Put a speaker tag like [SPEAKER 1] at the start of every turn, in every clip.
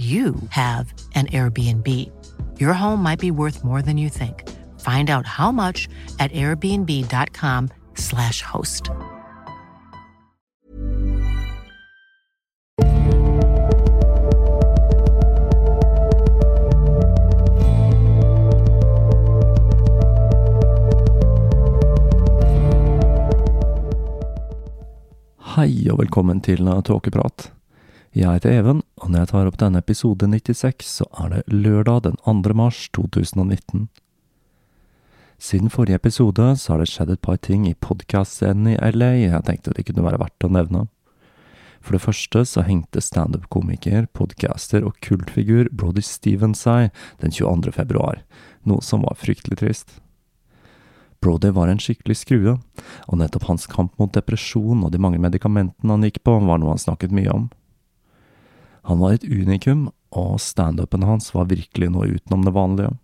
[SPEAKER 1] you have an Airbnb. Your home might be worth more than you think. Find out how much at airbnb.com/slash host.
[SPEAKER 2] Hei og velkommen til Tåkeprat. Jeg heter Even, og når jeg tar opp denne episode 96, så er det lørdag den 2. mars 2019. Siden forrige episode så har det skjedd et par ting i podkast-scenen i LA jeg tenkte det kunne være verdt å nevne. For det første så hengte standup-komiker, podcaster og kultfigur Brody Stevens seg den 22. februar, noe som var fryktelig trist. Brody var en skikkelig skrue, og nettopp hans kamp mot depresjon og de mange medikamentene han gikk på, var noe han snakket mye om. Han var et unikum, og standupen hans var virkelig noe utenom det vanlige.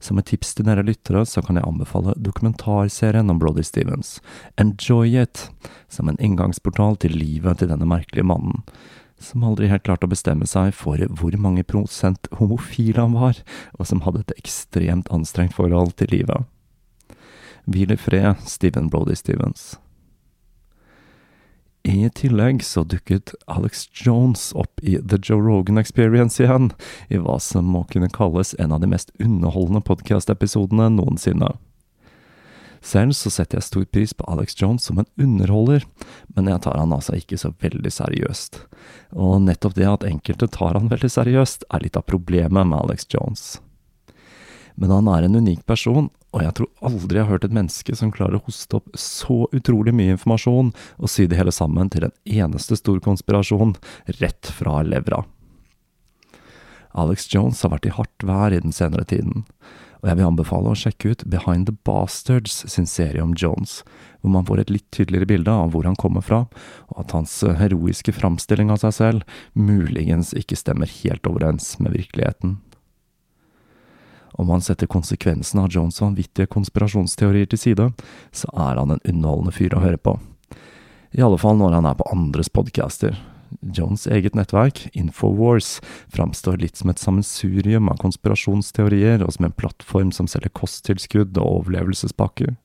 [SPEAKER 2] Som et tips til dere lyttere, så kan jeg anbefale dokumentarserien om Brody Stevens, Enjoy It, som en inngangsportal til livet til denne merkelige mannen, som aldri helt klarte å bestemme seg for hvor mange prosent homofil han var, og som hadde et ekstremt anstrengt forhold til livet. Hvil i fred, Steven Brody Stevens. I tillegg så dukket Alex Jones opp i The Joe Rogan Experience igjen, i hva som må kunne kalles en av de mest underholdende podkast-episodene noensinne. Selv så setter jeg stor pris på Alex Jones som en underholder, men jeg tar han altså ikke så veldig seriøst. Og nettopp det at enkelte tar han veldig seriøst, er litt av problemet med Alex Jones. Men han er en unik person, og jeg tror aldri jeg har hørt et menneske som klarer å hoste opp så utrolig mye informasjon og sy det hele sammen til en eneste stor konspirasjon rett fra levra. Alex Jones har vært i hardt vær i den senere tiden, og jeg vil anbefale å sjekke ut Behind the Bastards sin serie om Jones, hvor man får et litt tydeligere bilde av hvor han kommer fra, og at hans heroiske framstilling av seg selv muligens ikke stemmer helt overens med virkeligheten. Om man setter konsekvensen av Jones' vanvittige konspirasjonsteorier til side, så er han en underholdende fyr å høre på. I alle fall når han er på andres podcaster. Jones' eget nettverk, Infowars, framstår litt som et sammensurium av konspirasjonsteorier og som en plattform som selger kosttilskudd og overlevelsespakker.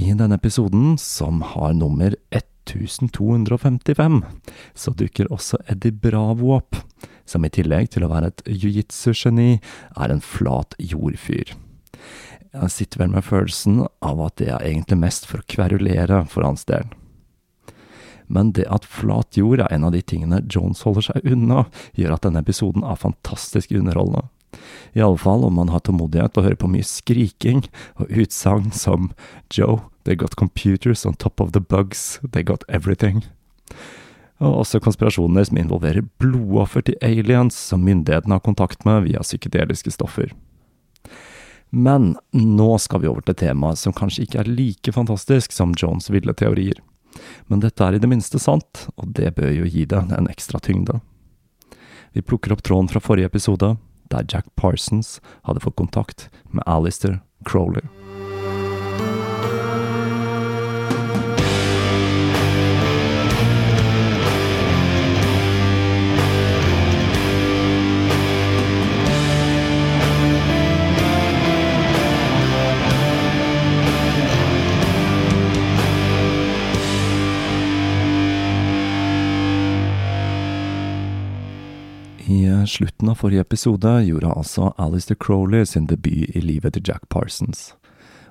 [SPEAKER 2] I denne episoden, som har nummer 1255, så dukker også Eddie Bravo opp, som i tillegg til å være et jiu-jitsu-geni, er en flat jordfyr. Jeg sitter vel med følelsen av at det er egentlig mest for å kverulere for hans del. Men det at flat jord er en av de tingene Jones holder seg unna, gjør at denne episoden er fantastisk underholdende. I alle fall om man har tålmodighet og hører på mye skriking og utsagn som Joe, they got computers on top of the bugs, they got everything. Og også konspirasjoner som involverer blodoffer til aliens som myndighetene har kontakt med via psykedeliske stoffer. Men nå skal vi over til temaet som kanskje ikke er like fantastisk som Jones' ville teorier. Men dette er i det minste sant, og det bør jo gi det en ekstra tyngde. Vi plukker opp tråden fra forrige episode, der Jack Parsons hadde fått kontakt med Alistair Crowley. Slutten av forrige episode gjorde altså Alistair Crowley sin debut i livet til Jack Parsons.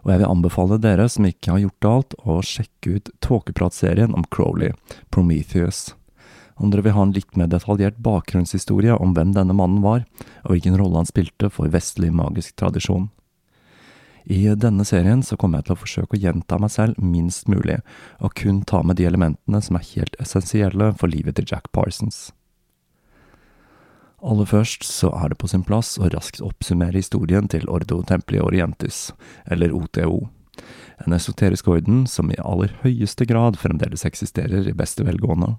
[SPEAKER 2] Og jeg vil anbefale dere som ikke har gjort alt, å sjekke ut tåkepratserien om Crowley, Prometheus. Om dere vil ha en litt mer detaljert bakgrunnshistorie om hvem denne mannen var, og hvilken rolle han spilte for vestlig magisk tradisjon. I denne serien så kommer jeg til å forsøke å gjenta meg selv minst mulig, og kun ta med de elementene som er helt essensielle for livet til Jack Parsons. Aller først så er det på sin plass å raskt oppsummere historien til Ordo Templi Orientis, eller OTO, en esoterisk orden som i aller høyeste grad fremdeles eksisterer i beste velgående.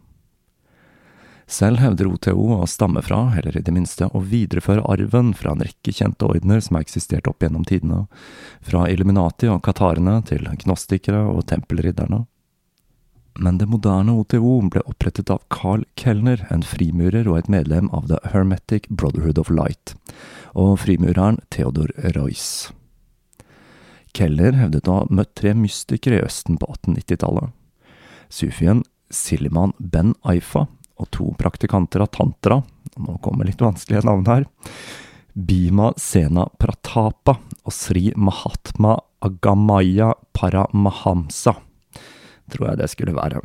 [SPEAKER 2] Selv hevder OTO å stamme fra, eller i det minste å videreføre arven fra en rekke kjente ordener som har eksistert opp gjennom tidene, fra Illuminati og katarene til gnostikere og tempelridderne men det moderne OTO ble opprettet av Carl Kellner, en frimurer og et medlem av The Hermetic Brotherhood of Light, og frimureren Theodor Reuss. Kelner hevdet å ha møtt tre mystikere i Østen på 1890-tallet. Sufien Siliman Ben Aifa og to praktikanter av tantra, nå kommer litt vanskelige navn her, Bima Sena Pratapa og Sri Mahatma Agamaya Paramahamsa tror jeg det skulle være.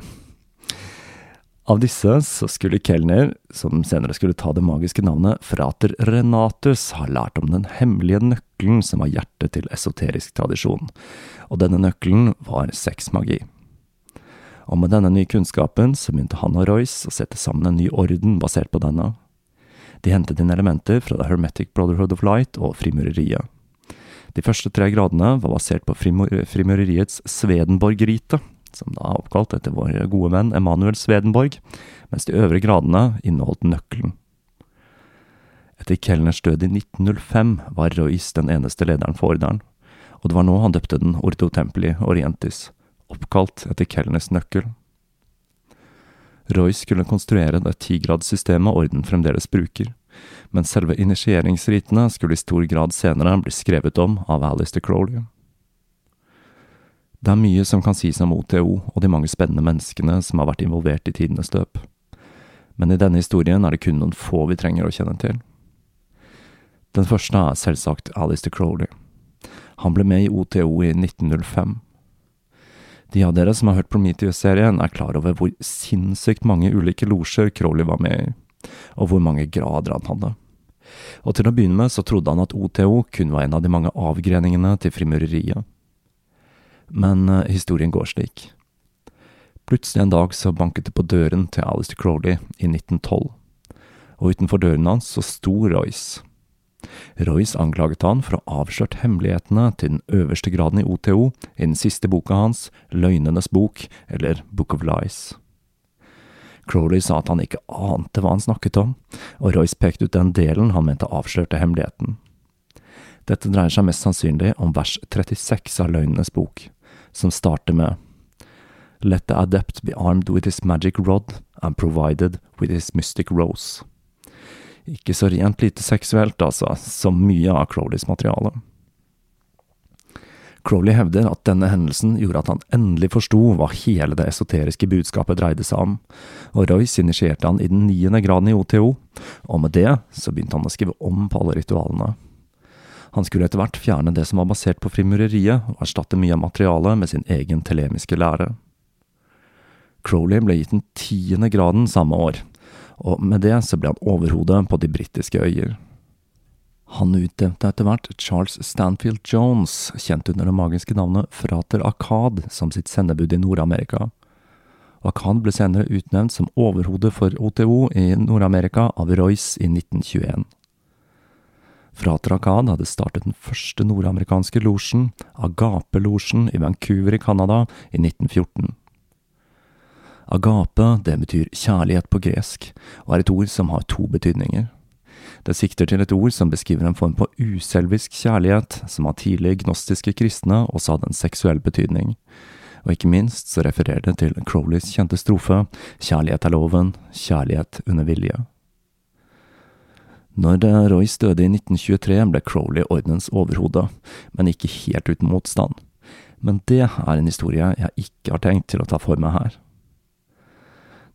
[SPEAKER 2] Av disse så skulle Kelner, som senere skulle ta det magiske navnet Frater Renatus, ha lært om den hemmelige nøkkelen som var hjertet til esoterisk tradisjon, og denne nøkkelen var sexmagi. Og med denne nye kunnskapen så begynte han og Royce å sette sammen en ny orden basert på denne. De hentet inn elementer fra The Hermetic Brotherhood of Light og frimureriet. De første tre gradene var basert på frimureriets Svedenborg-rite, som da er oppkalt etter vår gode venn Emanuel Svedenborg, mens de øvre gradene inneholdt nøkkelen. Etter Kellners død i 1905 var Royce den eneste lederen for ordenen, og det var nå han døpte den Ordo Templi Orientis, oppkalt etter Kellners nøkkel. Royce skulle konstruere det tigradssystemet orden fremdeles bruker, men selve initieringsritene skulle i stor grad senere bli skrevet om av Alistair Crowley. Det er mye som kan sies om OTO og de mange spennende menneskene som har vært involvert i tidenes løp. Men i denne historien er det kun noen få vi trenger å kjenne til. Den første er selvsagt Alistair Crowley. Han ble med i OTO i 1905. De av dere som har hørt Prometheus-serien, er klar over hvor sinnssykt mange ulike losjer Crowley var med i, og hvor mange grader han hadde. Og til å begynne med så trodde han at OTO kun var en av de mange avgreningene til frimureriet men uh, historien går slik. Plutselig en dag så banket det på døren til Alistair Crowley i 1912, og utenfor døren hans så sto Royce. Royce anklaget han for å ha avslørt hemmelighetene til den øverste graden i OTO i den siste boka hans, Løgnenes bok, eller Book of Lies. Crowley sa at han ikke ante hva han snakket om, og Royce pekte ut den delen han mente avslørte hemmeligheten. Dette dreier seg mest sannsynlig om vers 36 av Løgnenes bok, som starter med Let the adept be armed with his magic rod and provided with his mystic rose. Ikke så rent lite seksuelt, altså, som mye av Crowleys materiale. Crowley hevder at denne hendelsen gjorde at han endelig forsto hva hele det esoteriske budskapet dreide seg om, og Royce initierte han i den niende graden i OTO, og med det så begynte han å skrive om på alle ritualene. Han skulle etter hvert fjerne det som var basert på frimureriet, og erstatte mye av materialet med sin egen telemiske lære. Crowley ble gitt den tiende graden samme år, og med det så ble han overhodet på de britiske øyer. Han utnevnte etter hvert Charles Stanfield Jones, kjent under det magiske navnet Frater Akad, som sitt sendebud i Nord-Amerika. Akad ble senere utnevnt som overhode for OTO i Nord-Amerika av Royce i 1921. Frater hadde startet den første nordamerikanske losjen, Agape-losjen i Vancouver i Canada, i 1914. Agape, det betyr kjærlighet på gresk, og er et ord som har to betydninger. Det sikter til et ord som beskriver en form på uselvisk kjærlighet, som av tidlig gnostiske kristne også hadde en seksuell betydning. Og ikke minst så refererer det til Crowleys kjente strofe Kjærlighet er loven, kjærlighet under vilje. Når Royce døde i 1923, ble Crowley ordenens overhode, men ikke helt uten motstand. Men det er en historie jeg ikke har tenkt til å ta for meg her.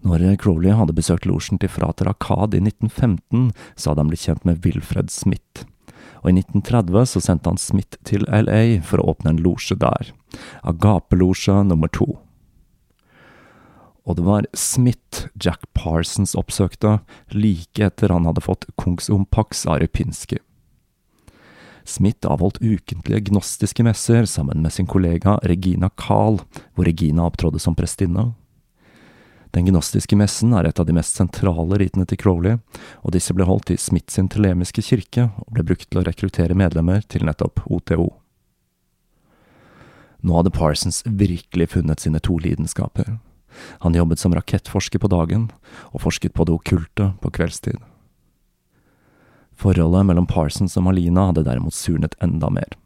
[SPEAKER 2] Når Crowley hadde besøkt losjen til frater Akkad i 1915, så hadde han blitt kjent med Wilfred Smith. Og i 1930 så sendte han Smith til LA for å åpne en losje der, Agapelosje nummer to. Og det var Smith Jack Parsons oppsøkte like etter han hadde fått Kungsumpax Rupinski. Smith avholdt ukentlige gnostiske messer sammen med sin kollega Regina Kahl, hvor Regina opptrådde som prestinne. Den gnostiske messen er et av de mest sentrale ritene til Crowley, og disse ble holdt i Smith sin telemiske kirke og ble brukt til å rekruttere medlemmer til nettopp OTO. Nå hadde Parsons virkelig funnet sine to lidenskaper. Han jobbet som rakettforsker på dagen, og forsket på det okkulte på kveldstid. Forholdet mellom Parsons og Malina hadde derimot surnet enda mer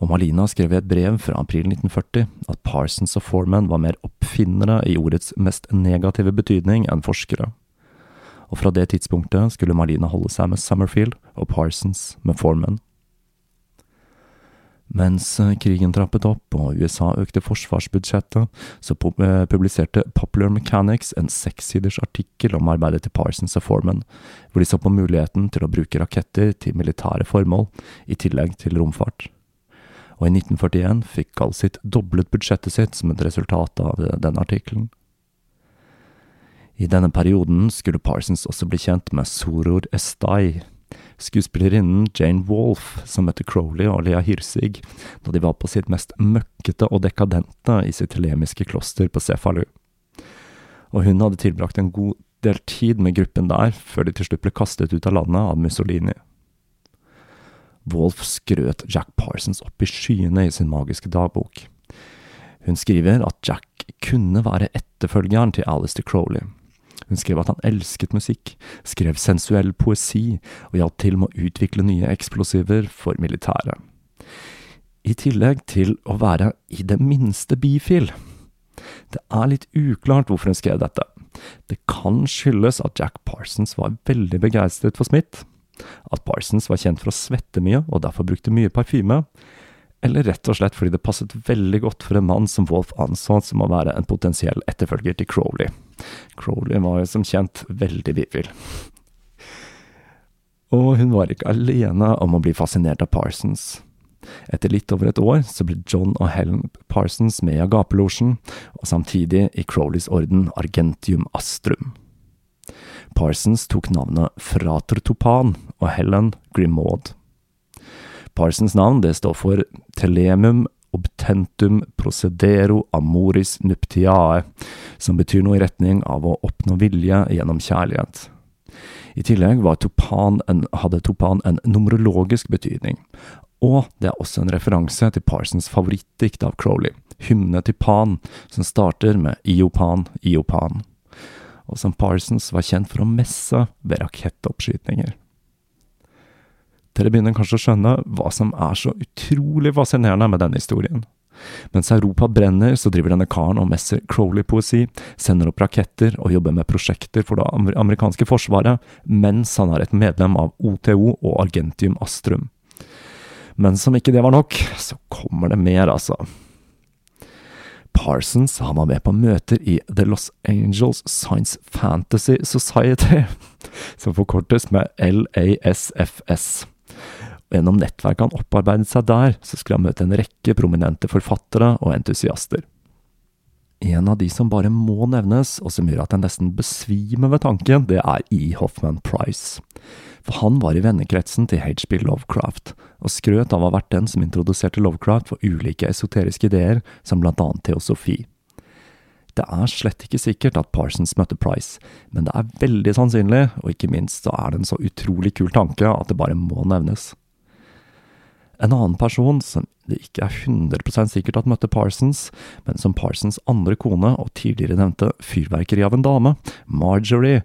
[SPEAKER 2] og Malina skrev i et brev fra april 1940 at Parsons og Foreman var mer oppfinnere i ordets mest negative betydning enn forskere. Og fra det tidspunktet skulle Malina holde seg med Summerfield og Parsons med Foreman. Mens krigen trappet opp og USA økte forsvarsbudsjettet, så eh, publiserte Popular Mechanics en sekssiders artikkel om arbeidet til Parsons og Foreman, hvor de så på muligheten til å bruke raketter til militære formål, i tillegg til romfart og i 1941 fikk Galsit doblet budsjettet sitt som et resultat av denne artikkelen. I denne perioden skulle Parsons også bli kjent med Soror Estai, skuespillerinnen Jane Wolfe, som møtte Crowley og Lea Hirsig da de var på sitt mest møkkete og dekadente i sitt telemiske kloster på Cefalu. Og hun hadde tilbrakt en god del tid med gruppen der, før de til slutt ble kastet ut av landet av Mussolini. Wolf skrøt Jack Parsons opp i skyene i sin magiske dagbok. Hun skriver at Jack kunne være etterfølgeren til Alistair Crowley. Hun skrev at han elsket musikk, skrev sensuell poesi og hjalp til med å utvikle nye eksplosiver for militæret. I tillegg til å være i det minste bifil. Det er litt uklart hvorfor hun skrev dette. Det kan skyldes at Jack Parsons var veldig begeistret for Smith, at Parsons var kjent for å svette mye og derfor brukte mye parfyme, eller rett og slett fordi det passet veldig godt for en mann som Wolf anså som å være en potensiell etterfølger til Crowley. Crowley var jo som kjent veldig bifil. Og hun var ikke alene om å bli fascinert av Parsons. Etter litt over et år så ble John og Helen Parsons med i Agapelosjen, og samtidig i Crowleys orden Argentium Astrum. Parsons tok navnet Frater Topan og Helen Grimaud. Parsons navn det står for Telemum obtentum procedero amoris nuptiae, som betyr noe i retning av å oppnå vilje gjennom kjærlighet. I tillegg Topan en, hadde Topan en numerologisk betydning, og det er også en referanse til Parsons favorittdikt av Crowley, hymne til Pan, som starter med Iopan, Iopan og som Parsons var kjent for å messe ved rakettoppskytninger. Dere begynner kanskje å skjønne hva som er så utrolig fascinerende med denne historien. Mens Europa brenner, så driver denne karen og messer Crowley-poesi, sender opp raketter og jobber med prosjekter for det amerikanske forsvaret, mens han er et medlem av OTO og Argentium Astrum. Men som ikke det var nok, så kommer det mer, altså. Parsons han var med på møter i The Los Angeles Science Fantasy Society, som forkortes med LASFS. Og gjennom nettverket han opparbeidet seg der, så skulle han møte en rekke prominente forfattere og entusiaster. En av de som bare må nevnes, og som gjør at jeg nesten besvimer ved tanken, det er E. Hoffman Price. For han var i vennekretsen til HB Lovecraft, og skrøt av å ha vært den som introduserte Lovecraft for ulike esoteriske ideer, som blant annet teosofi. Det er slett ikke sikkert at Parsons møtte Price, men det er veldig sannsynlig, og ikke minst så er det en så utrolig kul tanke at det bare må nevnes. En annen person som det ikke er 100% sikkert at møtte Parsons, men som Parsons andre kone og tidligere nevnte fyrverkeri av en dame, Marjorie,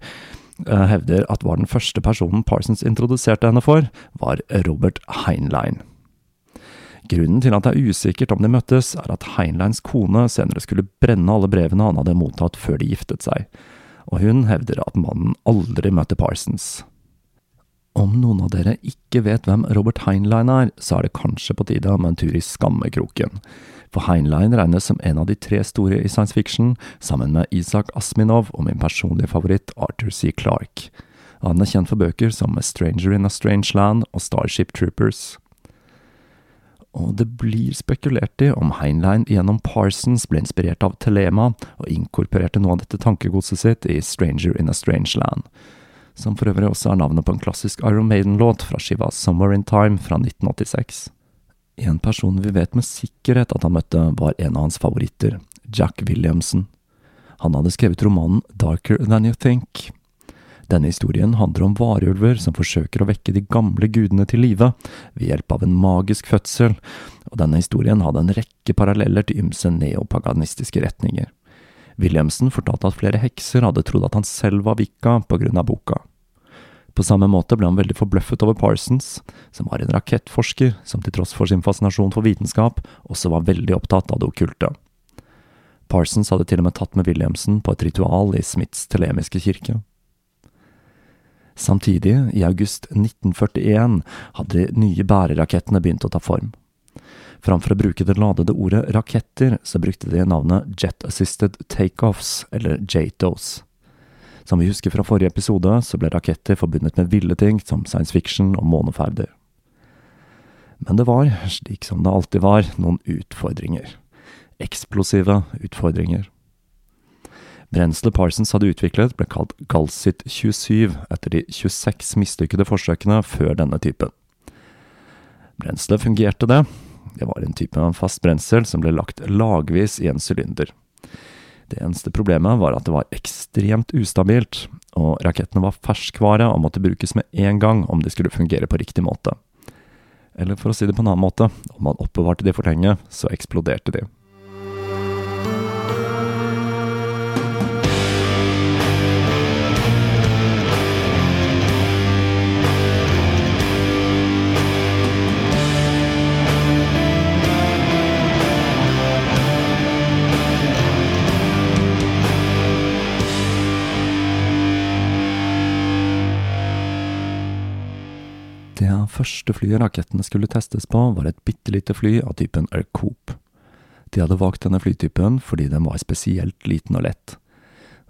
[SPEAKER 2] eh, hevder at var den første personen Parsons introduserte henne for, var Robert Heinlein. Grunnen til at det er usikkert om de møttes, er at Heinleins kone senere skulle brenne alle brevene han hadde mottatt før de giftet seg, og hun hevder at mannen aldri møtte Parsons. Om noen av dere ikke vet hvem Robert Heinlein er, så er det kanskje på tide med en tur i skammekroken. For Heinlein regnes som en av de tre store i science fiction, sammen med Isak Asminov og min personlige favoritt Arthur C. Clarke. Han er kjent for bøker som Stranger in a Strange Land og Starship Troopers. Og det blir spekulert i om Heinlein gjennom Parsons ble inspirert av Telema og inkorporerte noe av dette tankegodset sitt i Stranger in a Strange Land som for øvrig også er navnet på en klassisk Iron Maiden-låt fra skiva Somewhere in Time fra 1986. En person vi vet med sikkerhet at han møtte, var en av hans favoritter, Jack Williamson. Han hadde skrevet romanen Darker Than You Think. Denne historien handler om varulver som forsøker å vekke de gamle gudene til live ved hjelp av en magisk fødsel, og denne historien hadde en rekke paralleller til ymse neopaganistiske retninger. Williamson fortalte at flere hekser hadde trodd at han selv var vikka på grunn av boka. På samme måte ble han veldig forbløffet over Parsons, som var en rakettforsker som til tross for sin fascinasjon for vitenskap, også var veldig opptatt av det okkulte. Parsons hadde til og med tatt med Williamson på et ritual i Smiths telemiske kirke. Samtidig, i august 1941, hadde de nye bærerakettene begynt å ta form. Framfor å bruke det ladede ordet raketter, så brukte de navnet Jet Assisted Takeoffs, eller JATOs. Som vi husker fra forrige episode, så ble raketter forbundet med ville ting som science fiction og måneferder. Men det var, slik som det alltid var, noen utfordringer. Eksplosive utfordringer. Brenselet Parsons hadde utviklet, ble kalt Galsit 27 etter de 26 mislykkede forsøkene før denne typen. Brenselet fungerte, det. Det var en type fast brensel som ble lagt lagvis i en sylinder. Det eneste problemet var at det var ekstremt ustabilt, og rakettene var ferskvare og måtte brukes med en gang om de skulle fungere på riktig måte. Eller for å si det på en annen måte, om man oppbevarte de for lenge, så eksploderte de. Første flyet rakettene skulle testes på, var et bitte lite fly av typen Ercoop. De hadde valgt denne flytypen fordi den var spesielt liten og lett.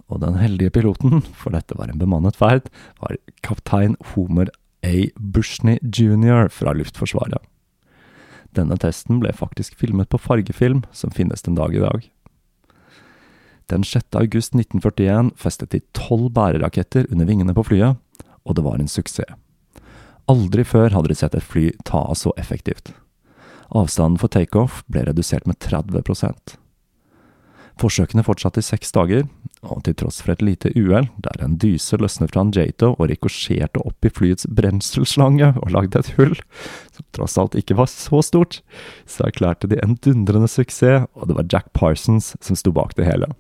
[SPEAKER 2] Og den heldige piloten, for dette var en bemannet ferd, var kaptein Homer A. Bushney jr. fra Luftforsvaret. Denne testen ble faktisk filmet på fargefilm, som finnes den dag i dag. Den 6. august 1941 festet de tolv bæreraketter under vingene på flyet, og det var en suksess. Aldri før hadde de sett et fly ta av så effektivt. Avstanden for takeoff ble redusert med 30% Forsøkene fortsatte i seks dager, og til tross for et lite uhell, der en dyse løsnet fra en Jato og rikosjerte opp i flyets brenselslange og lagde et hull, som tross alt ikke var så stort, så erklærte de en dundrende suksess, og det var Jack Parsons som sto bak det hele.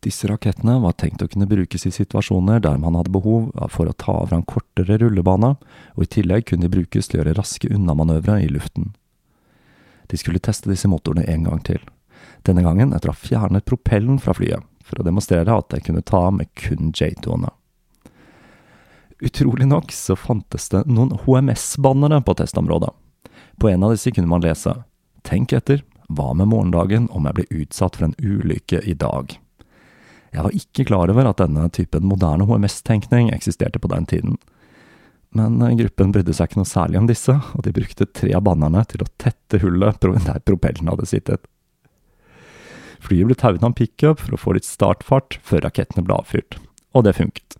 [SPEAKER 2] Disse rakettene var tenkt å kunne brukes i situasjoner der man hadde behov for å ta av fra en kortere rullebane, og i tillegg kunne de brukes til å gjøre raske unnamanøvre i luften. De skulle teste disse motorene en gang til, denne gangen etter å ha fjernet propellen fra flyet, for å demonstrere at de kunne ta med kun J-toene. Utrolig nok så fantes det noen HMS-bannere på testområdet. På en av disse kunne man lese Tenk etter, hva med morgendagen om jeg blir utsatt for en ulykke i dag? Jeg var ikke klar over at denne typen moderne HMS-tenkning eksisterte på den tiden. Men eh, gruppen brydde seg ikke noe særlig om disse, og de brukte tre av bannerne til å tette hullet der propellen hadde sittet. Flyet ble tauet av en pickup for å få litt startfart før rakettene ble avfyrt, og det funket.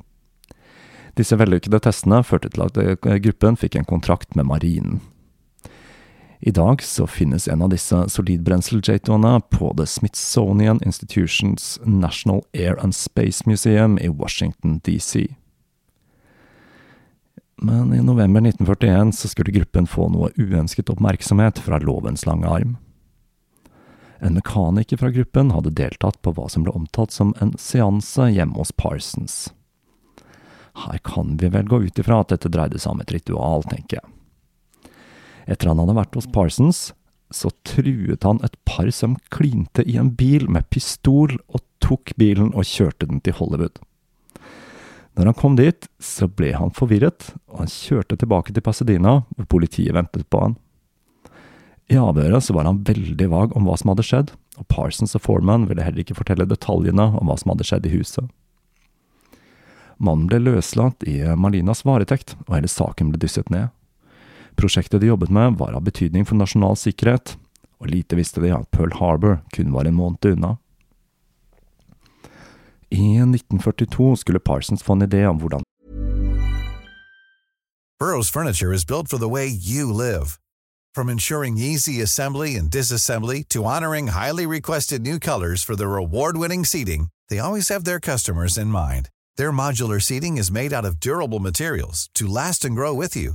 [SPEAKER 2] Disse vellykkede testene førte til at eh, gruppen fikk en kontrakt med marinen. I dag så finnes en av disse solidbrensel-jatoene på The Smithsonian Institutions National Air and Space Museum i Washington DC. Men i november 1941 så skulle gruppen få noe uønsket oppmerksomhet fra lovens lange arm. En mekaniker fra gruppen hadde deltatt på hva som ble omtalt som en seanse hjemme hos Parsons. Her kan vi vel gå ut ifra at dette dreide seg om et ritual, tenker jeg. Etter han hadde vært hos Parsons, så truet han et par som klinte i en bil med pistol, og tok bilen og kjørte den til Hollywood. Når han kom dit, så ble han forvirret, og han kjørte tilbake til Pasadena, hvor politiet ventet på han. I avhøret så var han veldig vag om hva som hadde skjedd, og Parsons og Foreman ville heller ikke fortelle detaljene om hva som hadde skjedd i huset. Mannen ble løslatt i Marlinas varetekt, og hele saken ble dysset ned. Prosjektet de jobbet med var av betydning for nasjonal sikkerhet, og lite visste de at Pearl Harbor kun var en måned unna. I 1942 skulle Parsons få en idé om hvordan
[SPEAKER 3] Burrows Furniture is built for the way you live. From ensuring easy assembly and disassembly to honoring highly requested new colors for their award-winning seating, they always have their customers in mind. Their modular seating is made out of durable materials to last and grow with you.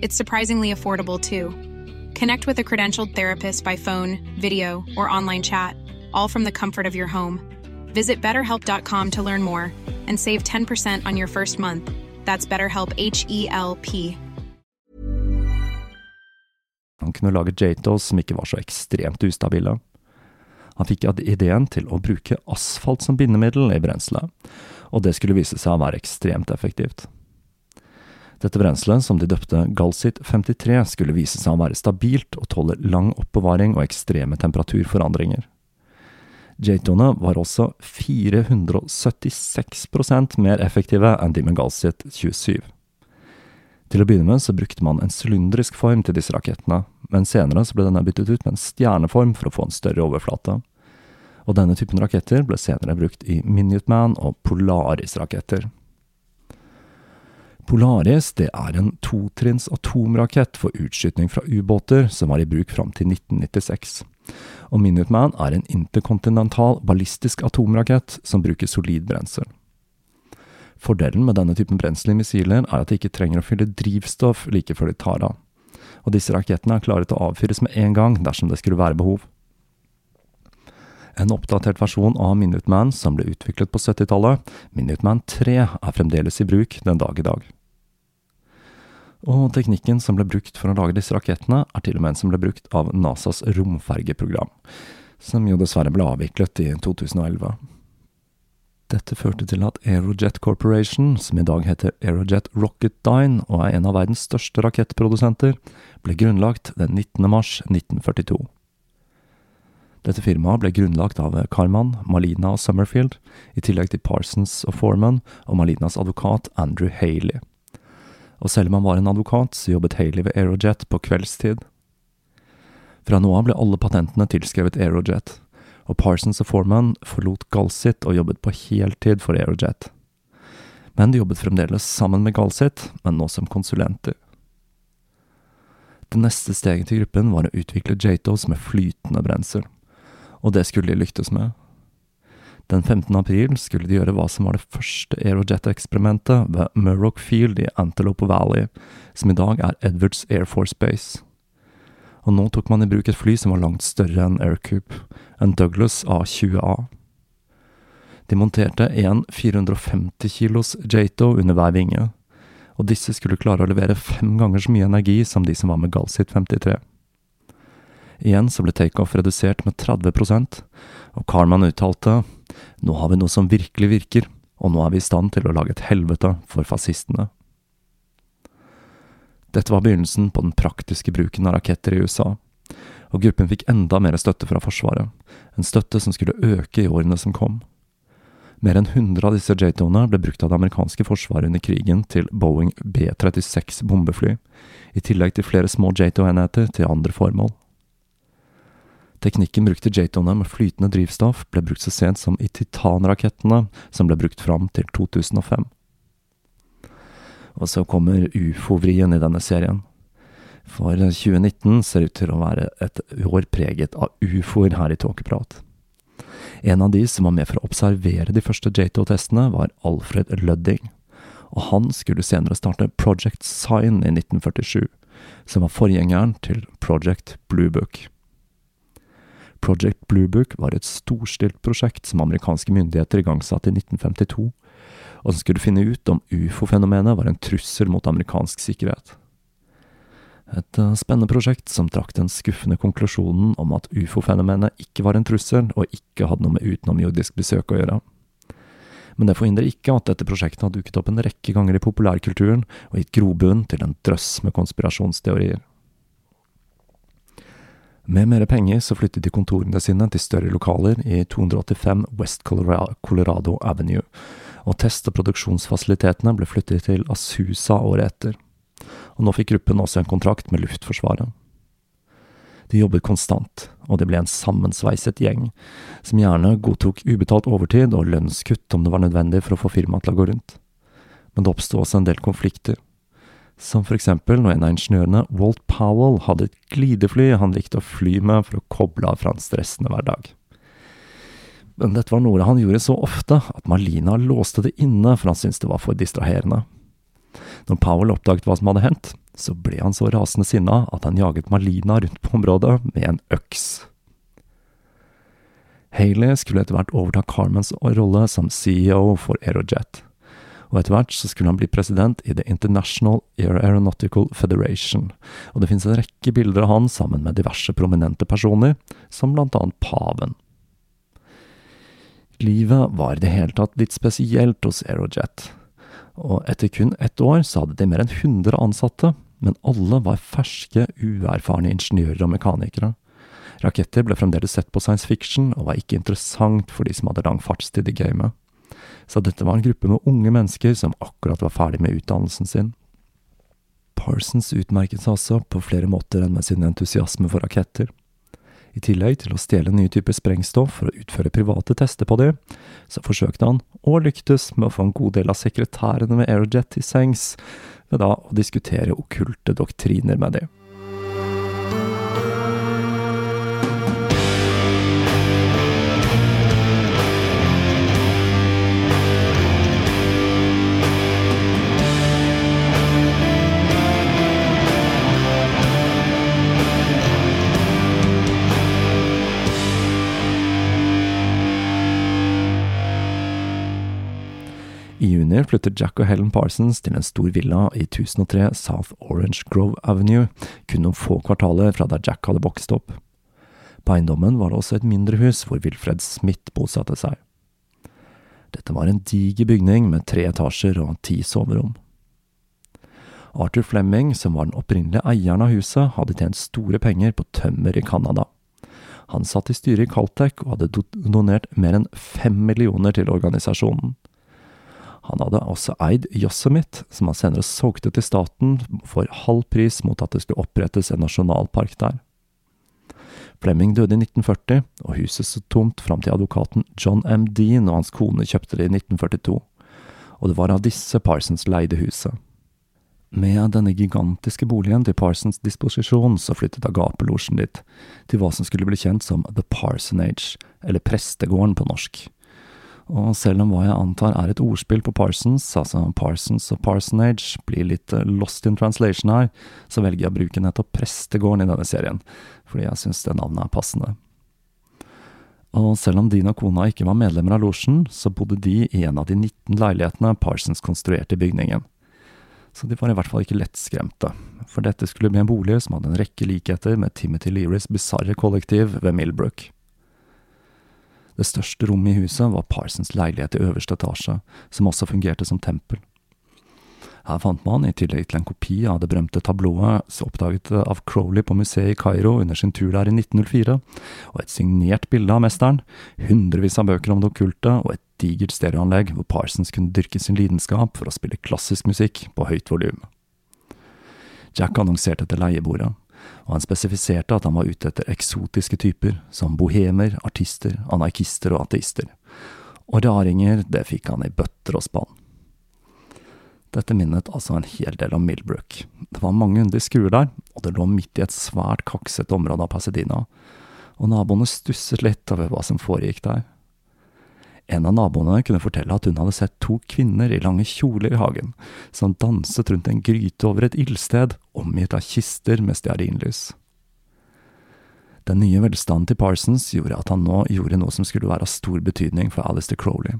[SPEAKER 4] It's surprisingly affordable too. Connect with a credentialed therapist by phone, video, or online chat, all from the comfort of your home. Visit betterhelp.com to learn more and save 10% on your first month. That's BetterHelp H E L P.
[SPEAKER 2] han kunne lage Jatos som ikke var så ekstremt ustabile. Han fikk ideen til å bruke asfalt som bindemiddel i brenselet, og det skulle vise seg å være ekstremt effektivt. Dette brenselet, som de døpte Galsit 53, skulle vise seg å være stabilt og tåle lang oppbevaring og ekstreme temperaturforandringer. Jatoene var også 476% mer effektive enn de med Galsit 27. Til å begynne med så brukte man en sylindrisk form til disse rakettene, men senere så ble denne byttet ut med en stjerneform for å få en større overflate. Og denne typen raketter ble senere brukt i Minuteman og Polaris-raketter. Polaris det er en totrinns atomrakett for utskytning fra ubåter som var i bruk fram til 1996. Og Minuteman er en interkontinental ballistisk atomrakett som bruker solid brensel. Fordelen med denne typen brensel i missiler er at de ikke trenger å fylle drivstoff like før de tar av, og disse rakettene er klare til å avfyres med en gang dersom det skulle være behov. En oppdatert versjon av Minuteman som ble utviklet på 70-tallet, Minuteman 3, er fremdeles i bruk den dag i dag. Og teknikken som ble brukt for å lage disse rakettene, er til og med en som ble brukt av NASAs romfergeprogram, som jo dessverre ble avviklet i 2011. Dette førte til at Aerojet Corporation, som i dag heter Aerojet Rocketdyne og er en av verdens største rakettprodusenter, ble grunnlagt den 19. mars 1942. Dette firmaet ble grunnlagt av Carman, Malina og Summerfield, i tillegg til Parsons og Foreman og Malinas advokat Andrew Haley. Og selv om han var en advokat, så jobbet Haley ved Aerojet på kveldstid. Fra nå av ble alle patentene tilskrevet Aerojet, og Parsons og Foreman forlot Galsit og jobbet på heltid for Aerojet. Men de jobbet fremdeles sammen med Galsit, men nå som konsulenter. Det neste steget til gruppen var å utvikle Jatos med flytende brensel, og det skulle de lyktes med. Den 15. april skulle de gjøre hva som var det første Aerojet-eksperimentet ved Murrock Field i Antelope Valley, som i dag er Edwards Air Force Base og nå tok man i bruk et fly som var langt større enn Aircoop, en Douglas A20A. De monterte en 450 kilos Jato under hver vinge, og disse skulle klare å levere fem ganger så mye energi som de som var med Galsit 53. Igjen så ble takeoff redusert med 30% og Carman uttalte nå har vi noe som virkelig virker, og nå er vi i stand til å lage et helvete for fascistene. Dette var begynnelsen på den praktiske bruken av raketter i USA, og gruppen fikk enda mer støtte fra Forsvaret, en støtte som skulle øke i årene som kom. Mer enn 100 av disse J-tone ble brukt av det amerikanske forsvaret under krigen til Boeing B-36 bombefly, i tillegg til flere små J-2-enheter til andre formål. Teknikken brukt i J-tone med flytende drivstoff ble brukt så sent som i Titan-rakettene, som ble brukt fram til 2005. Og så kommer ufo-vrien i denne serien. For 2019 ser ut til å være et år preget av ufoer her i Tåkeprat. En av de som var med for å observere de første J2-testene, var Alfred Ludding. Og han skulle senere starte Project Sign i 1947, som var forgjengeren til Project Bluebook. Project Bluebook var et storstilt prosjekt som amerikanske myndigheter igangsatte i 1952, og som skulle finne ut om ufo-fenomenet var en trussel mot amerikansk sikkerhet. Et eh, spennende prosjekt som trakk den skuffende konklusjonen om at ufo-fenomenet ikke var en trussel, og ikke hadde noe med utenomjordisk besøk å gjøre. Men det forhindrer ikke at dette prosjektet har dukket opp en rekke ganger i populærkulturen og gitt grobunn til en drøss med konspirasjonsteorier. Med mer penger så flyttet de kontorene sine til større lokaler i 285 West Colorado Avenue, og test- og produksjonsfasilitetene ble flyttet til Asusa året etter og nå fikk gruppen også en kontrakt med Luftforsvaret. De jobbet konstant, og det ble en sammensveiset gjeng, som gjerne godtok ubetalt overtid og lønnskutt om det var nødvendig for å få firmaet til å gå rundt. Men det oppsto også en del konflikter. Som for eksempel når en av ingeniørene, Walt Powell, hadde et glidefly han likte å fly med for å koble av fra en stressende hverdag. Men dette var noe han gjorde så ofte at Malina låste det inne, for han syntes det var for distraherende. Når Powell oppdaget hva som hadde hendt, så ble han så rasende sinna at han jaget Malina rundt på området med en øks. Haley skulle etter hvert overta Carmens rolle som CEO for Aerojet, og etter hvert så skulle han bli president i The International Aeronautical Federation, og det finnes en rekke bilder av han sammen med diverse prominente personer, som blant annet paven. Livet var i det hele tatt litt spesielt hos Aerojet og etter kun ett år så hadde de mer enn 100 ansatte, men alle var ferske, uerfarne ingeniører og mekanikere. Raketter ble fremdeles sett på science fiction, og var ikke interessant for de som hadde lang fartstid i gamet. Så dette var en gruppe med unge mennesker som akkurat var ferdig med utdannelsen sin. Parsons utmerket seg også på flere måter enn med sin entusiasme for raketter. I tillegg til å stjele nye typer sprengstoff for å utføre private tester på dem, så forsøkte han, og lyktes med å få en god del av sekretærene med Aerojet i sengs, ved da å diskutere okkulte doktriner med dem. Juni flyttet Jack og Helen Parsons til en stor villa i 1003 South Orange Grove Avenue, kun noen få kvartaler fra der Jack hadde vokst opp. På eiendommen var det også et mindre hus hvor Wilfred Smith bosatte seg. Dette var en diger bygning med tre etasjer og ti soverom. Arthur Flemming, som var den opprinnelige eieren av huset, hadde tjent store penger på tømmer i Canada. Han satt i styret i Caltech og hadde donert mer enn fem millioner til organisasjonen. Han hadde også eid Yosemite, som han senere solgte til staten for halv pris mot at det skulle opprettes en nasjonalpark der. Flemming døde i 1940, og huset sto tomt fram til advokaten John M. Dean og hans kone kjøpte det i 1942, og det var av disse Parsons leide huset. Med denne gigantiske boligen til Parsons disposisjon, så flyttet agapelosjen dit, til hva som skulle bli kjent som The Parsonage, eller Prestegården på norsk. Og selv om hva jeg antar er et ordspill på Parsons, altså Parsons og Parsonage, blir litt eh, lost in translation her, så velger jeg å bruke nettopp prestegården i denne serien, fordi jeg syns det navnet er passende. Og selv om din og kona ikke var medlemmer av losjen, så bodde de i en av de 19 leilighetene Parsons konstruerte i bygningen. Så de var i hvert fall ikke lettskremte, for dette skulle bli en bolig som hadde en rekke likheter med Timothy Learys bisarre kollektiv ved Millbrook. Det største rommet i huset var Parsons leilighet i øverste etasje, som også fungerte som tempel. Her fant man, i tillegg til en kopi av det berømte tablået oppdaget av Crowley på museet i Kairo under sin tur der i 1904, og et signert bilde av mesteren, hundrevis av bøker om det okkulte og et digert stereoanlegg hvor Parsons kunne dyrke sin lidenskap for å spille klassisk musikk på høyt volum. Jack annonserte etter leiebordet, og han spesifiserte at han var ute etter eksotiske typer, som bohemer, artister, anarkister og ateister. Og raringer, det fikk han i bøtter og spann. Dette minnet altså en hel del om Millbrook. Det var mange hundre skruer der, og det lå midt i et svært kaksete område av Pasadena, og naboene stusset litt over hva som foregikk der. En av naboene kunne fortelle at hun hadde sett to kvinner i lange kjoler i hagen, som danset rundt en gryte over et ildsted, omgitt av kister med stearinlys. Den nye velstanden til Parsons gjorde at han nå gjorde noe som skulle være av stor betydning for Alistair Crowley.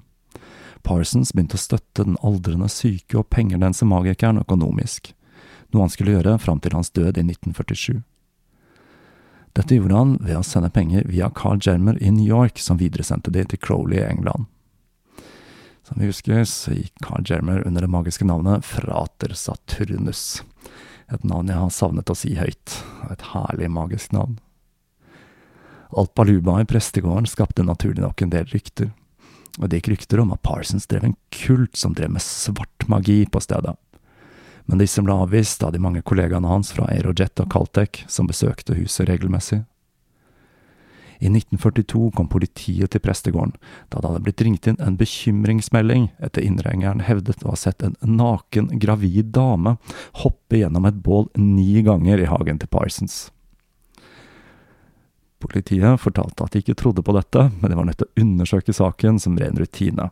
[SPEAKER 2] Parsons begynte å støtte den aldrende syke og pengelense magikeren økonomisk, noe han skulle gjøre fram til hans død i 1947. Dette gjorde han ved å sende penger via Carl Germer i New York, som videresendte de til Crowley i England. Som vi husker, så gikk Carl Germer under det magiske navnet Frater Saturnus, et navn jeg har savnet å si høyt, et herlig magisk navn. Alt baluba i prestegården skapte naturlig nok en del rykter og det gikk rykter om at Parsons drev en kult som drev med svart magi på stedet. Men disse ble avvist av de mange kollegaene hans fra Aerojet og Caltech som besøkte huset regelmessig. I 1942 kom politiet til prestegården, da det hadde blitt ringt inn en bekymringsmelding etter innringeren hevdet å ha sett en naken, gravid dame hoppe gjennom et bål ni ganger i hagen til Parsons. Politiet fortalte at de ikke trodde på dette, men de var nødt til å undersøke saken som ren rutine.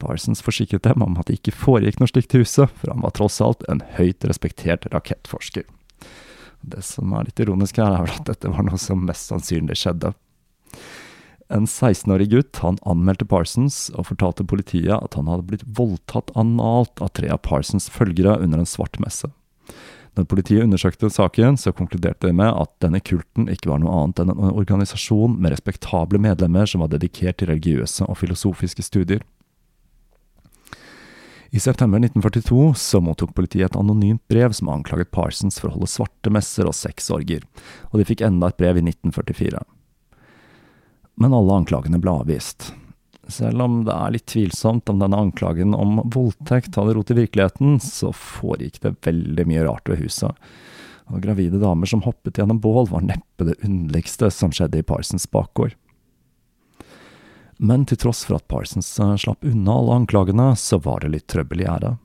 [SPEAKER 2] Parsons forsikret dem om at det ikke foregikk noe slikt i huset, for han var tross alt en høyt respektert rakettforsker. Det som er litt ironisk her, er vel at dette var noe som mest sannsynlig skjedde. En 16-årig gutt han anmeldte Parsons og fortalte politiet at han hadde blitt voldtatt analt av tre av Parsons følgere under en svart messe. Når politiet undersøkte saken, så konkluderte de med at denne kulten ikke var noe annet enn en organisasjon med respektable medlemmer som var dedikert til religiøse og filosofiske studier. I september 1942 så mottok politiet et anonymt brev som anklaget Parsons for å holde svarte messer og sexorger, og de fikk enda et brev i 1944. Men alle anklagene ble avvist. Selv om det er litt tvilsomt om denne anklagen om voldtekt hadde rot i virkeligheten, så foregikk det veldig mye rart ved huset. Og gravide damer som hoppet gjennom bål, var neppe det underligste som skjedde i Parsons bakgård. Men til tross for at Parsons eh, slapp unna alle anklagene, så var det litt trøbbel i æret.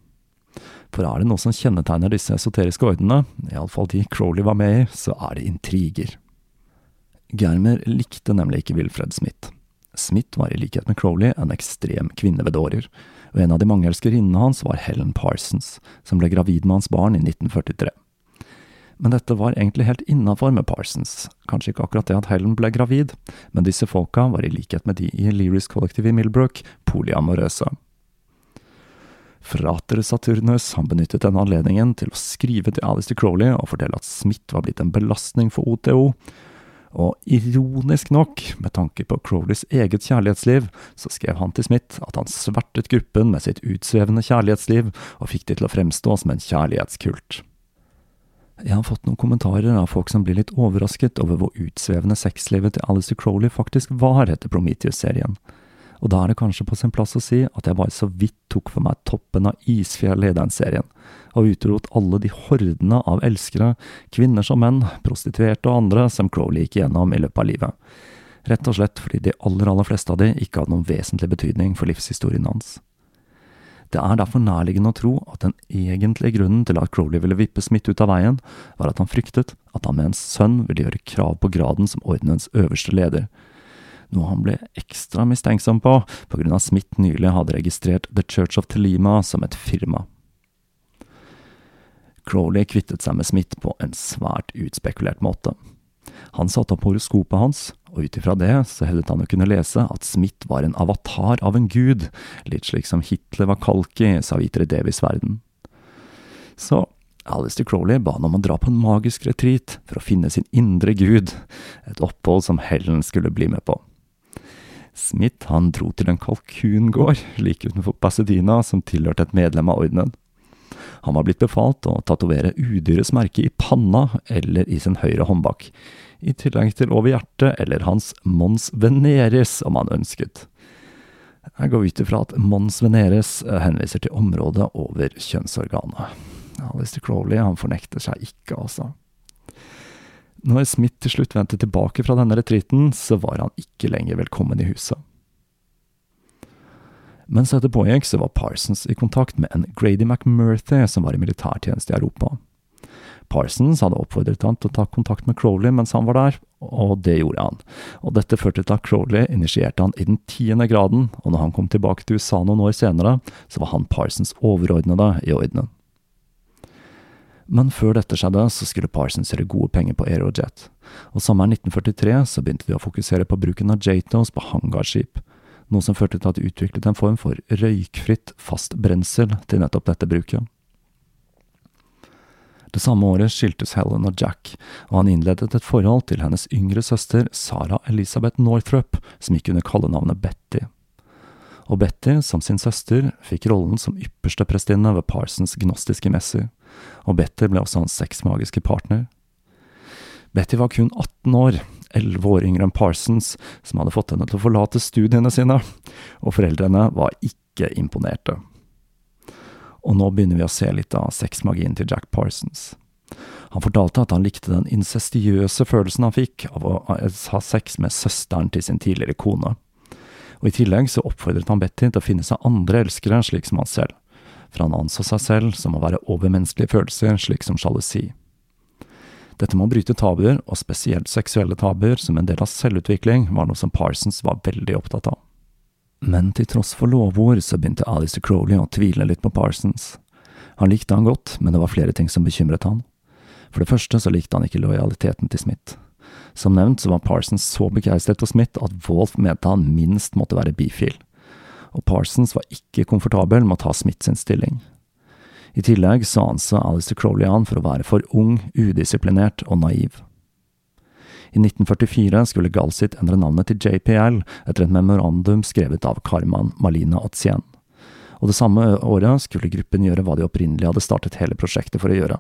[SPEAKER 2] For er det noe som kjennetegner disse esoteriske ordene, iallfall de Crowley var med i, så er det intriger. Germer likte nemlig ikke Wilfred Smith. Smith var i likhet med Crowley en ekstrem kvinnevedårer, og en av de mange elskerinnene hans var Helen Parsons, som ble gravid med hans barn i 1943. Men dette var egentlig helt innafor med Parsons, kanskje ikke akkurat det at Helen ble gravid, men disse folka var i likhet med de i Learys kollektiv i Millbrook polyamorøse. Frater Saturnus han benyttet denne anledningen til å skrive til Alistair Crowley og fortelle at Smith var blitt en belastning for OTO, og ironisk nok, med tanke på Crowleys eget kjærlighetsliv, så skrev han til Smith at han svertet gruppen med sitt utsvevende kjærlighetsliv, og fikk det til å fremstå som en kjærlighetskult. Jeg har fått noen kommentarer av folk som blir litt overrasket over hvor utsvevende sexlivet til Alistair Crowley faktisk var etter Prometheus-serien og da er det kanskje på sin plass å si at jeg bare så vidt tok for meg toppen av isfjellet i den serien, og utelot alle de hordene av elskere, kvinner som menn, prostituerte og andre som Crowley gikk gjennom i løpet av livet. Rett og slett fordi de aller, aller fleste av de ikke hadde noen vesentlig betydning for livshistorien hans. Det er derfor nærliggende å tro at den egentlige grunnen til at Crowley ville vippe Smith ut av veien, var at han fryktet at han med en sønn ville gjøre krav på graden som ordenens øverste leder, noe han ble ekstra mistenksom på på grunn av Smith nylig hadde registrert The Church of Telima som et firma. Crowley kvittet seg med Smith på en svært utspekulert måte. Han satte opp horoskopet hans, og ut ifra det så hevdet han å kunne lese at Smith var en avatar av en gud, litt slik som Hitler var Kalki, sa Vitre Davis verden. Så Alistair Crowley ba han om å dra på en magisk retreat for å finne sin indre gud, et opphold som Helen skulle bli med på. Smith han dro til en kalkungård like utenfor Pasadena som tilhørte et medlem av ordenen. Han var blitt befalt å tatovere udyrets merke i panna eller i sin høyre håndbak, i tillegg til over hjertet eller hans mons veneris om han ønsket. Jeg går ut ifra at Mons Veneres eh, henviser til området over kjønnsorganet. Alistair Crowley han fornekter seg ikke, altså. Når Smith til slutt vendte tilbake fra denne retreaten, så var han ikke lenger velkommen i huset. Mens dette pågikk, så var Parsons i kontakt med en Grady McMurthy som var i militærtjeneste i Europa. Parsons hadde oppfordret han til å ta kontakt med Crowley mens han var der, og det gjorde han. Og dette førte til at Crowley initierte han i den tiende graden, og når han kom tilbake til USA noen år senere, så var han Parsons overordnede i ordenen. Men før dette skjedde, så skulle Parsons gjøre gode penger på Aerojet, og sommeren 1943 så begynte de å fokusere på bruken av Jatos på hangarskip, noe som førte til at de utviklet en form for røykfritt fast brensel til nettopp dette bruket. Det samme året skiltes Helen og Jack, og han innledet et forhold til hennes yngre søster Sara Elisabeth Northrup, som gikk under kallenavnet Betty. Og Betty, som sin søster, fikk rollen som ypperste prestinne ved Parsons gnostiske messer, og Betty ble også hans sexmagiske partner. Betty var kun 18 år, elleve år yngre enn Parsons, som hadde fått henne til å forlate studiene sine, og foreldrene var ikke imponerte. Og nå begynner vi å se litt av sexmagien til Jack Parsons. Han fortalte at han likte den incestiøse følelsen han fikk av å ha sex med søsteren til sin tidligere kone. Og I tillegg så oppfordret han Betty til å finne seg andre elskere slik som han selv, for han anså seg selv som å være overmenneskelige følelser slik som sjalusi. Dette med å bryte tabuer, og spesielt seksuelle tabuer, som en del av selvutvikling, var noe som Parsons var veldig opptatt av. Men til tross for lovord så begynte Alistair Crowley å tvile litt på Parsons. Han likte han godt, men det var flere ting som bekymret han. For det første så likte han ikke lojaliteten til Smith. Som nevnt så var Parsons så begeistret for Smith at Wolf mente han minst måtte være bifil. Og Parsons var ikke komfortabel med å ta Smith sin stilling. I tillegg så anså Alistair Crowley han for å være for ung, udisiplinert og naiv. I 1944 skulle Galsit endre navnet til JPL etter et memorandum skrevet av Karman Malina Otsien. Og det samme året skulle gruppen gjøre hva de opprinnelig hadde startet hele prosjektet for å gjøre.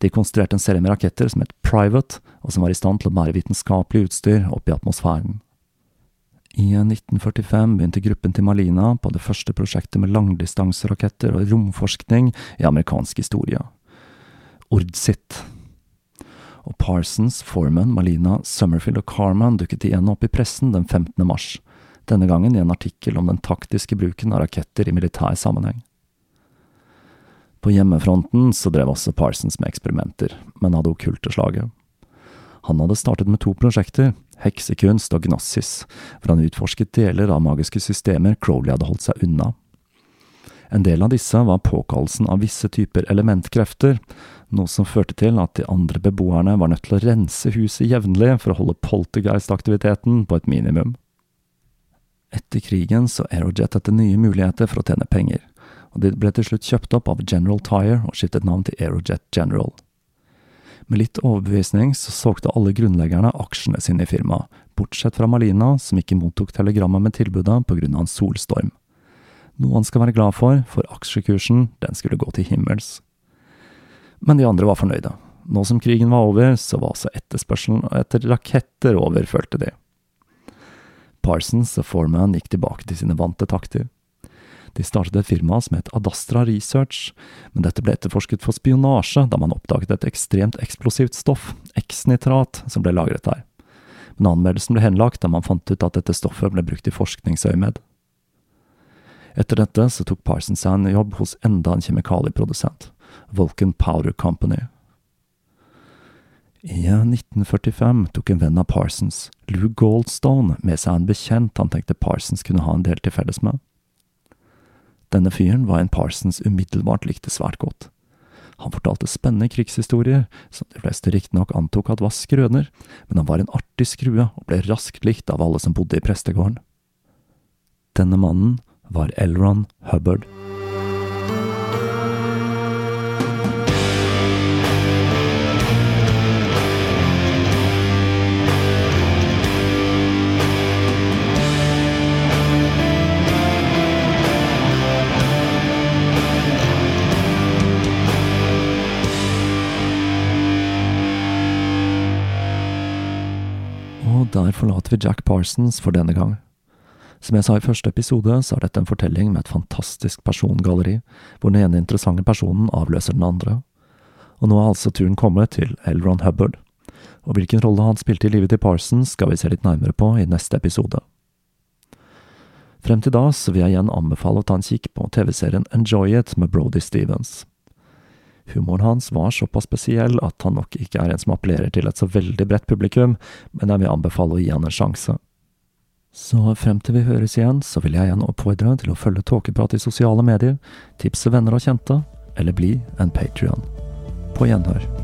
[SPEAKER 2] De konstruerte en serie med raketter som het Private, og som var i stand til å bære vitenskapelig utstyr opp i atmosfæren. I 1945 begynte gruppen til Malina på det første prosjektet med langdistanseraketter og romforskning i amerikansk historie. Ordsit og Parsons, Foreman, Malina, Summerfield og Carman dukket igjen opp i pressen den 15. mars, denne gangen i en artikkel om den taktiske bruken av raketter i militær sammenheng. På hjemmefronten så drev også Parsons med eksperimenter, men av det okkulte slaget. Han hadde startet med to prosjekter, heksekunst og gnossis, hvor han utforsket deler av magiske systemer Crowley hadde holdt seg unna. En del av disse var påkallelsen av visse typer elementkrefter, noe som førte til at de andre beboerne var nødt til å rense huset jevnlig for å holde poltergeist-aktiviteten på et minimum. Etter krigen så Aerojet etter nye muligheter for å tjene penger, og de ble til slutt kjøpt opp av General Tire og skiftet navn til Aerojet General. Med litt overbevisning så solgte alle grunnleggerne aksjene sine i firmaet, bortsett fra Malina, som ikke mottok telegrammet med tilbudet av en solstorm. Noe han skal være glad for, for aksjekursen, den skulle gå til himmels men de andre var fornøyde. Nå som krigen var over, så var også etterspørselen etter raketter over, følte de. Parsons og Foreman gikk tilbake til sine vante takter. De startet et firma som het Adastra Research, men dette ble etterforsket for spionasje da man oppdaget et ekstremt eksplosivt stoff, X-nitrat, som ble lagret der. Men anmeldelsen ble henlagt da man fant ut at dette stoffet ble brukt i forskningsøyemed. Etter dette så tok Parsons seg en jobb hos enda en kjemikalieprodusent. Vulcan Powder Company. I 1945 tok en venn av Parsons, Lou Goldstone, med seg en bekjent han tenkte Parsons kunne ha en del til felles med. Denne fyren var en Parsons umiddelbart likte svært godt. Han fortalte spennende krigshistorier, som de fleste riktignok antok at var skrøner, men han var en artig skrue og ble raskt likt av alle som bodde i prestegården. Denne mannen var Elron Hubbard. Der forlater vi Jack Parsons for denne gang. Som jeg sa i første episode, så er dette en fortelling med et fantastisk persongalleri, hvor den ene interessante personen avløser den andre. Og nå er altså turen kommet til L. Ron Hubbard. Og hvilken rolle han spilte i livet til Parsons, skal vi se litt nærmere på i neste episode. Frem til da så vil jeg igjen anbefale å ta en kikk på TV-serien Enjoy It med Brody Stevens. Humoren hans var såpass spesiell at han nok ikke er en som appellerer til et så veldig bredt publikum, men jeg vil anbefale å gi han en sjanse. Så frem til vi høres igjen, så vil jeg igjen oppfordre til å følge Tåkeprat i sosiale medier, tipse venner og kjente, eller bli en patrion. På gjenhør.